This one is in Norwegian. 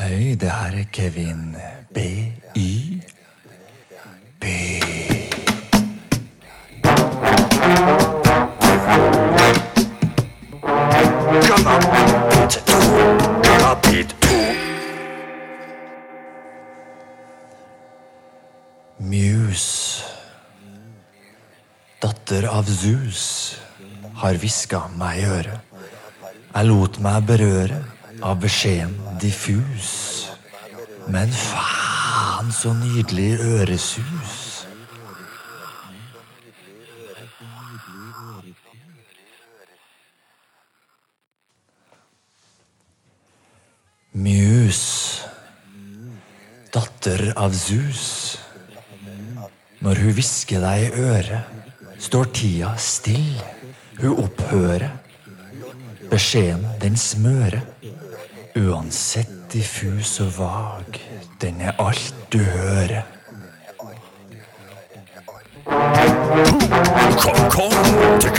Hei, det her er Kevin B-Y. B. Gambit 2. Gambit 2. Muse. Datter av Zeus har hviska meg i øret. Jeg lot meg berøre av beskjeden diffus. Men faen, så nydelig øresus. Muse. Datter av Zeus. Når hun hvisker deg i øret, står tida stille. Hun opphører. Beskjeden, den smører. Uansett diffus og vag, den er alt du hører. Kom, kom til